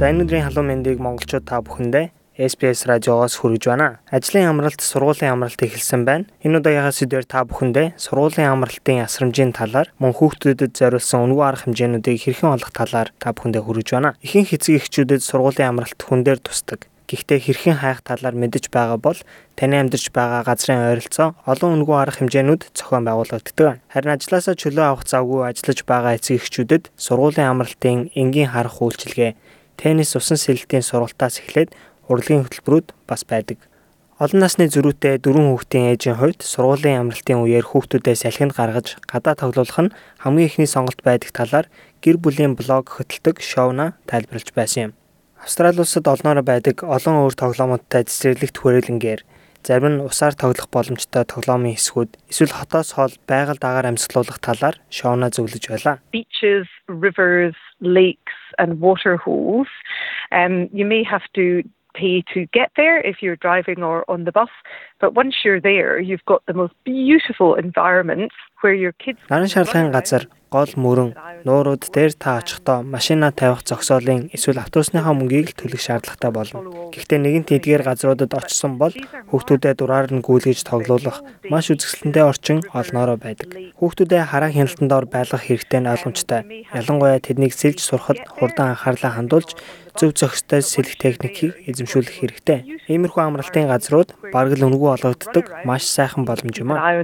За энэ өдрийн халуун мэндийг монголчууд та бүхэндээ SBS радиогоос хүргэж байна. Ажлын амралт, сургуулийн амралт эхэлсэн байна. Энэ удаагийнхаа сэдвээр та бүхэндээ сургуулийн амралтын асрамжийн талаар, мөн хүүхдүүдэд зориулсан үнэгүй арга хэмжээнүүдийг хэрхэн олох талаар та бүхэндээ хүргэж байна. Ихэнх эцэг эхчүүдэд сургуулийн амралт хүн дээр тусдаг. Гэхдээ хэрхэн хайх талаар мэдэж байгаа бол таны амьдарч байгаа газрын ойролцоо олон үнэгүй арга хэмжээнүүд зохион байгуулагддаг. Харин ажилласаа чөлөө авах завгүй ажиллаж байгаа эцэг эхчүүдэд сургуулийн амралтын энгийн харах үйлчилгээ теннис усан сэлэлтийн сургалтаас эхлээд урлагийн хөтөлбөрүүд бас байдаг. Олон насны зөрүүтэй дөрвөн хүүхдийн ээжийн хувьд сургуулийн амралтын үеэр хүүхдүүдээ салхинд гаргаж гадаа тоглуулах нь хамгийн ихний сонголт байдаг талаар гэр бүлийн блог хөтэлдэг шоуна тайлбарлаж байсан юм. Австрали улсад олноороо байдаг олон өөр тоглоомуудтай цэцэрлэгт хүрээлэнгээр зарим нь усаар тоглох боломжтой тоглоомын хэсгүүд эсвэл хотоос хоол байгаль дагаар амьсгалуулах талаар шоуна зөвлөж байлаа. Beaches, rivers, lakes and water holes. Um, you may have to pay to get there if you're driving or on the bus, but once you're there, you've got the most beautiful environments where your kids Наран шарлагын газар гол мөрөн нуурууд дээр та очихдоо машина тавих зогсоолын эсвэл автобусныхаа мөнгийг л төлөх шаардлагатай болно. Гэхдээ нэгэнт эдгээр газруудад очсон бол хүүхдүүдэд дураар нь гүйлгэж тоглуулах маш үзэсгэлэнтэй орчин олноороо байдаг. Хүүхдүүдэд хараа хяналтанд ор байлгах хэрэгтэй нь ойлгомжтой. Ялангуяа тэднийг сэлж сурахад хурдан анхаарлаа хандуулж зөв зохистой сэлэх техникийг эзэмшүүлэх хэрэгтэй. Иймэрхүү амралтын газрууд бараг л өнгөө олгогддог маш сайхан боломж юм аа.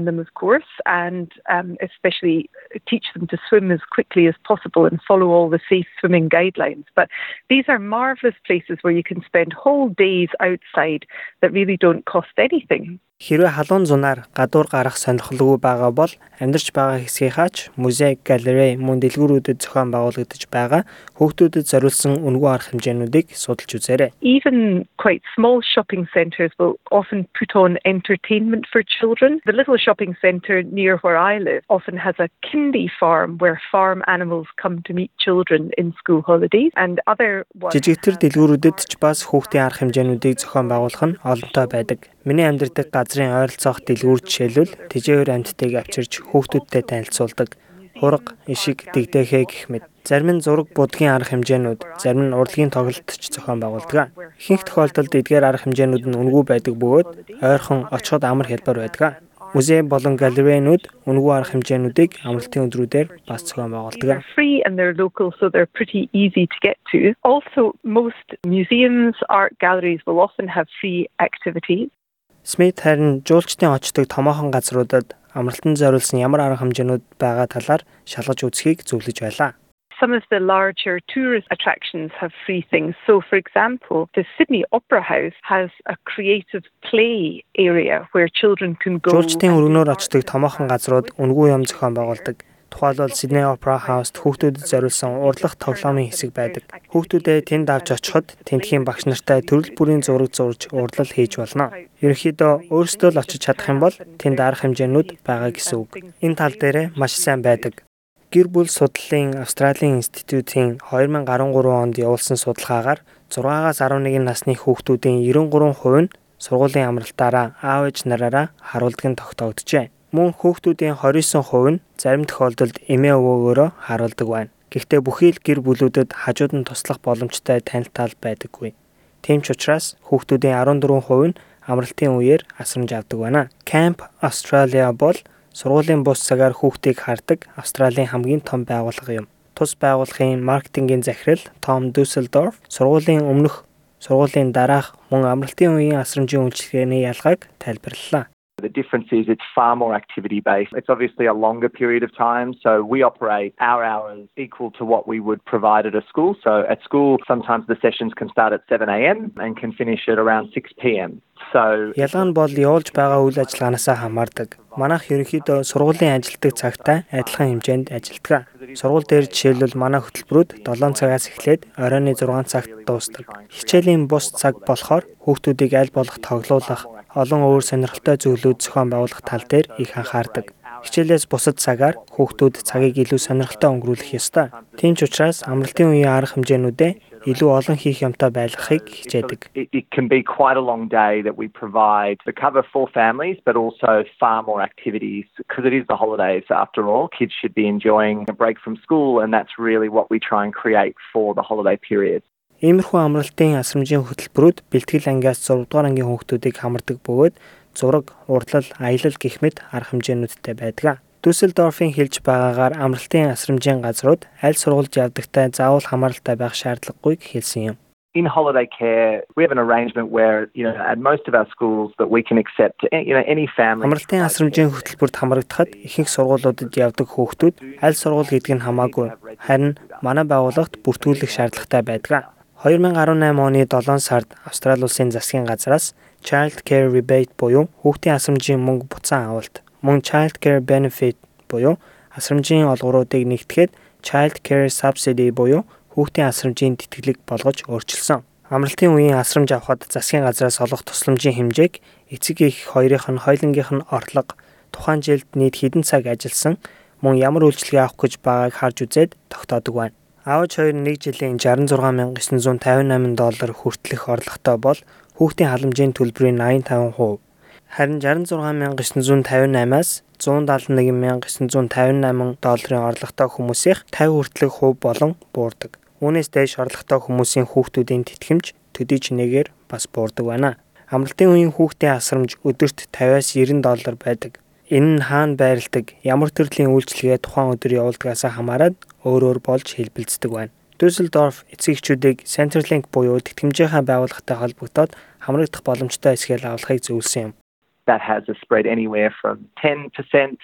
and um, especially teach them to swim as quickly as possible and follow all the safe swimming guidelines. But these are marvellous places where you can spend whole days outside that really don't cost anything. Хэрвээ халуун зунаар гадуур гарах сонирхолгүй байгаа бол амьдарч байгаа хэсгийнхаач музей, галерей, мөн дэлгүүрүүдэд зохион байгуулагдаж байгаа хүүхдүүдэд зориулсан үнэгүй арга хэмжээнүүдийг судалж үзээрэй. Even quite small shopping centres will often put on entertainment for children. The little shopping centre near where I live often has a kindy farm where farm animals come to meet children in school holidays and other Жижигтэр дэлгүүрүүдэд ч бас хүүхдийн арга хэмжээнүүдийг зохион байгуулах нь олонтой байдаг. Миний амьдардаг газрын ойролцоох дэлгүүр жишээлбэл тэжээвэр амьтдыг авчирч хүүхдүүдтэй танилцуулдаг. Хураг, ишиг, дэгдэхээ гэх мэт. Зарим нь зураг будгийн арга хэмжээнүүд, зарим нь урлагийн тоглолт ч зохион байгуулдаг. Ихэнх тохиолдолд эдгээр арга хэмжээнүүд нь үнэгүй байдаг бөгөөд ойрхон очиход амар хялбар байдаг. Музей болон галерейнүүд үнэгүй арга хэмжээнүүдийг амралтын өдрүүдээр бас зохион байгуулдаг. and they're local so they're pretty easy to get to. Also most museums, art galleries will often have free activities. Смит харин жуулчдын очдог томоохон газруудад амралтанд зориулсан ямар арга хэмжээнүүд байгаа талаар шалгаж үзхийг зөвлөж байлаа. Some of the larger tourist attractions have free things. So, for example, the Sydney Opera House has a creative play area where children can go. Жуулчдын өргөнөөр очдог томоохон газрууд үнгүй юм зохион байгуулдаг. Тухайлбал Sydney Opera House-т хүүхдүүдэд зориулсан урлах тоглоомын хэсэг байдаг. Хүүхдүүдээ тэнд авч очиход тентхийн багш нартай төрөл бүрийн зураг зурж урлал хийж болно. Ерөнхийдөө өөрсдөө л очиж чадах юм бол тэнд арга хэмжээнүүд байгаа гэсэн үг. Энэ тал дээр маш сайн байдаг. Гэр бүл судлалын Австралийн институтийн 2013 онд явуулсан судалгаагаар 6-аас 11 насны хүүхдүүдийн 93% нь сургуулийн амралтаараа аав ээж нараараа харуулдаг нь тогтоогджээ мөн хүүхдүүдийн 29% нь зарим тохиолдолд эмээ өвөөгөөрөө харуулдаг байна. Гэхдээ бүхий л гэр бүлүүдэд хажууд нь туслах боломжтой танилтал байдаггүй. Тийм ч учраас хүүхдүүдийн 14% нь амралтын үеэр асрамж авдаг байна. Camp Australia бол сургуулийн бус цагаар хүүхдийг хардаг Австралийн хамгийн том байгууллага юм. Тус байгууллагын маркетингийн захирал Том Дусселдорф сургуулийн өмнөх, сургуулийн дараах мөн амралтын үеийн асрамжийн үйлчилгээний ялгааг тайлбарллаа. The difference is it's far more activity based. It's obviously a longer period of time. So we operate our hours equal to what we would provide at a school. So at school, sometimes the sessions can start at 7 a.m. and can finish at around 6 p.m. Ялгаа нь бол явуулж байгаа үйл ажиллагаанаас хамаардаг. Манайх ерөнхийдөө сургуулийн ажилтдаг цагтай адилхан хэмжээнд ажилтдаг. Сургууль дээр жишээлбэл манай хөтөлбөрүүд 7 цагаас эхлээд оройн 6 цагт дуусдаг. Хичээлийн бус цаг болохоор хүүхдүүдийг аль болох тоглуулах, олон өөр сонирхолтой зүйлүүд зохион байгуулах тал дээр их анхаардаг. Хичээлээс бусад цагаар хүүхдүүд цагийг илүү сонирхолтой өнгөрүүлэх ёстой. Тийм ч учраас амралтын үеийн арга хэмжээнүүдээ илүү олон хийх юмтай байлгахыг хичээдэг. it, it can be quite a long day that we provide the cover for families, but also far more activities because it is the holidays after all. Kids should be enjoying a break from school, and that's really what we try and create for the holiday period. Иймэрхүү амралтын асрамжийн хөтөлбөрүүд бэлтгэл ангиас 6 дугаар ангийн хүүхдүүдийг хамардаг бөгөөд зураг, урдлал, аялал гэх мэт арга хэмжээнүүдтэй байдаг. Дүсселдорфын хэлж байгаагаар амралтын асрамжийн газрууд аль сургуульд явдагтай заавал хамааралтай байх шаардлагагүйг хэлсэн юм. In holiday care, we have an arrangement where, you know, at most of our schools that we can accept, you know, any family. Амралтын асрамжийн хөтөлбөрт хамрагдахад ихэнх сургуулиудад явдаг хүүхдүүд аль сургууль гэдг нь хамаагүй. Харин манай байгууллагт бүртгүүлэх шаардлагатай байдаг. 2018 оны 7 сард Австрали улсын засгийн газраас Child Care Rebate буюу хүүхдийн асрамжийн мөнгө буцаан авалт, мөн Child Care Benefit буюу асрамжийн олгоруудыг нэгтгэхэд Child Care Subsidy буюу хүүхдийн асрамжийн тэтгэлэг болгож өөрчилсөн. Амралтын үеийн асрамж авахад засгийн газраас олох тусламжийн хэмжээг эцэг эх хоёрын нь хоёулангийнх нь орлого тухайн жилд нийт хэдэн цаг ажилласан мөн ямар үйлчлэгээ авах гэж байгааг харж үзээд тогтоодог байна. Аавч хоёр нэг жилийн 66958 доллар хүртэлх орлоготой бол хүүхдийн халамжийн төлбөрийн 85%, харин 66958-аас 171958 долларын орлоготой хүмүүсийн 50 хүртэлх хувь болон буурдаг. Үүнээс дээш орлоготой хүмүүсийн хүүхдүүдийн тэтгэмж төдийч нэгээр бас буурдаг байна. Амралтын үеийн хүүхдийн асрамж өдөрт 50-аас 90 доллар байдаг. Энэ нь хаана байрладаг, ямар төрлийн үйлчлэгээ тухайн өдөр явуулдгаасаа хамаарат өөр өөр болж хэлбэлцдэг байна. Düsseldorf эцэгчүүдийг Centerlink буюу тэтгэмжийнхаа байгууллагатай холбогдоод хамрагдах боломжтой эсгээл авалахыг зөвлөсөн юм. That has a spread anywhere from 10%,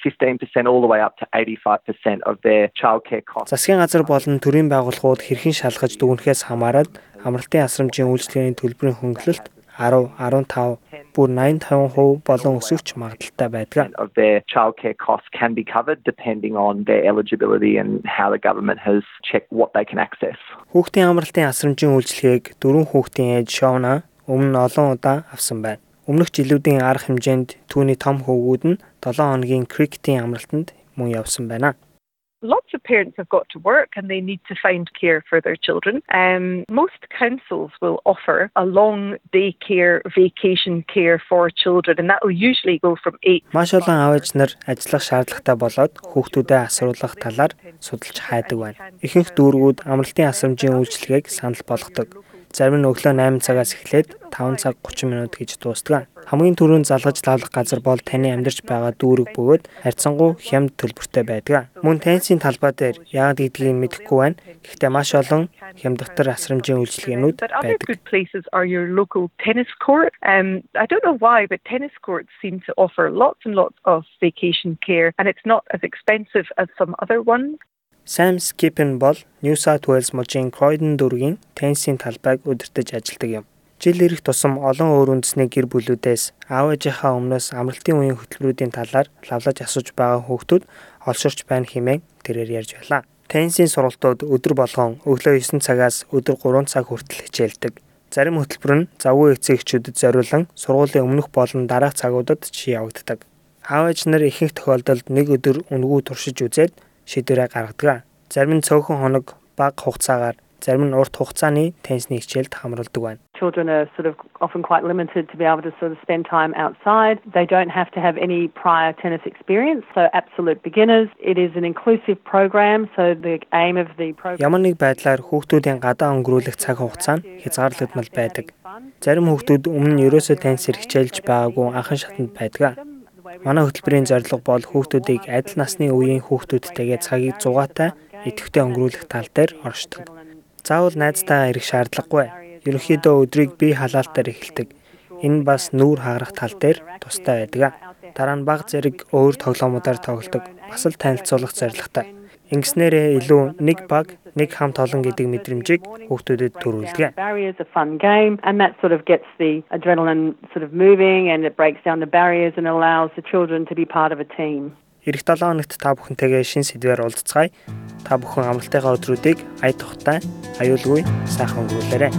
15% all the way up to 85% of their childcare costs. Засгийн газар болон төрийн байгууллагууд хэрхэн шалгаж дүгнэхээс хамаарат амралтын асрамжийн үйлчлэгээний төлбөрийн хөнгөлөлт 10, 15, бүр 85% болон өсөвч магадaltaй байдаг. of their childcare costs can be covered depending on their eligibility and how the government has checked what they can access. Хүүхдийн амралтын асрамжийн үйлчлэгийг дөрвөн хүүхдийн ээж Шовна өмнө олон удаа авсан байна. Өмнөх жилүүдийн арга хэмжээнд түүний том хөвгүүд нь 7 хоногийн крикетийн амралтанд мөн явсан байна. Lots of parents have got to work and they need to find care for their children. Um, most councils will offer a long daycare vacation care for children, and that will usually go from 8 Маш олон аав ээж нар ажиллах шаардлагатай болоод хүүхдүүдэд асруулах талаар судалж хайдаг байна. Ихэнх дүүргүүд амралтын асрамжийн үйлчилгээг санал болгодог. Зарим нь өглөө 8 цагаас эхлээд 5 цаг 30 минут гэж дуустдаг. Хамгийн түрүүнд залгаж лавлах газар бол таны амьдарч байгаа дүүрэг бөгөөд харьцангуй хямд төлбөртэй байдаг. Мөн тенсийн талбай дээр яагаад гэдгийг мэдэхгүй байна. Гэхдээ маш олон хямдгатар асрамжийн үйлчилгээнүүд байдаг. Um, I don't know why, but tennis courts seem to offer lots and lots of vacation care, and it's not as expensive as some other ones. Sam Skippen бол New South Wales мужийн Croydon дүүргийн теннисийн талбайг удирдах ажилдаг юм. Жил ирэх тусам олон өөр үндэсний гэр бүлүүдээс аав ээжийнхаа өмнөөс амралтын үеийн хөтөлбөрүүдийн талаар лавлаж асууж байгаа хүүхдүүд олширч байна хэмээн тэрээр ярьж байлаа. Теннисийн сургалтууд өдөр болгон өглөө 9 цагаас өдөр 3 цаг хүртэл хичээлдэг. Зарим хөтөлбөр нь завгүй эцэгчүүдэд зориулан сургуулийн өмнөх болон дараах цагуудад ч явагддаг. Аав ээж нар ихэнх тохиолдолд нэг өдөр үнгүү туршиж үзээд шийдвэрээ гаргадаг. Зарим нь цөөхөн хоног бага хугацаагаар, зарим нь урт хугацааны теннисний хичээлд хамруулдаг байна. Children are sort of often quite limited to be able to sort of spend time outside. They don't have to have any prior tennis experience, so absolute beginners. It is an inclusive program, so the aim of the program Ямар нэг байдлаар хүүхдүүдийн гадаа өнгөрүүлэх цаг хугацаа нь хязгаарлагдмал байдаг. Зарим хүүхдүүд өмнө нь ерөөсөө теннисээр хичээлж байгаагүй анхан шатанд байдаг. Манай хөтөлбөрийн зорилго бол хүүхдүүдийг адил насны үеийн хүүхдүүдтэйгээ цагийг зугаатай идэвхтэй өнгөрүүлэх тал дээр оршдог. Заавал найзтайгаа ирэх шаардлагагүй. Ерөнхийдөө өдрийг бие халаалтаар эхэлдэг. Энэ бас нүүр хагарах тал дээр тустай байдаг. Дараа нь баг зэрэг өөр тоглоомудаар тоглодог. Бас л танилцуулах зорилготой. Ингэснээрээ илүү нэг баг, нэг хамт олон гэдэг мэдрэмжийг хүүхдүүдэд төрүүлдэг. Ирэх 7 хоногт та бүхэнтэйгээ шин сэдвээр уулзцгаая. Та бүхэн амралтынхаа өдрүүдийг ая тухтай, аюулгүй сайхан өнгөрүүлээрэй.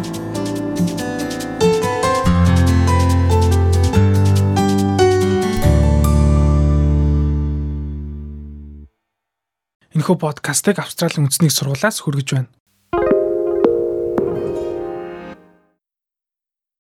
Энэхүү подкастыг Австралийн үндэсний сургуулиас хүргэж байна.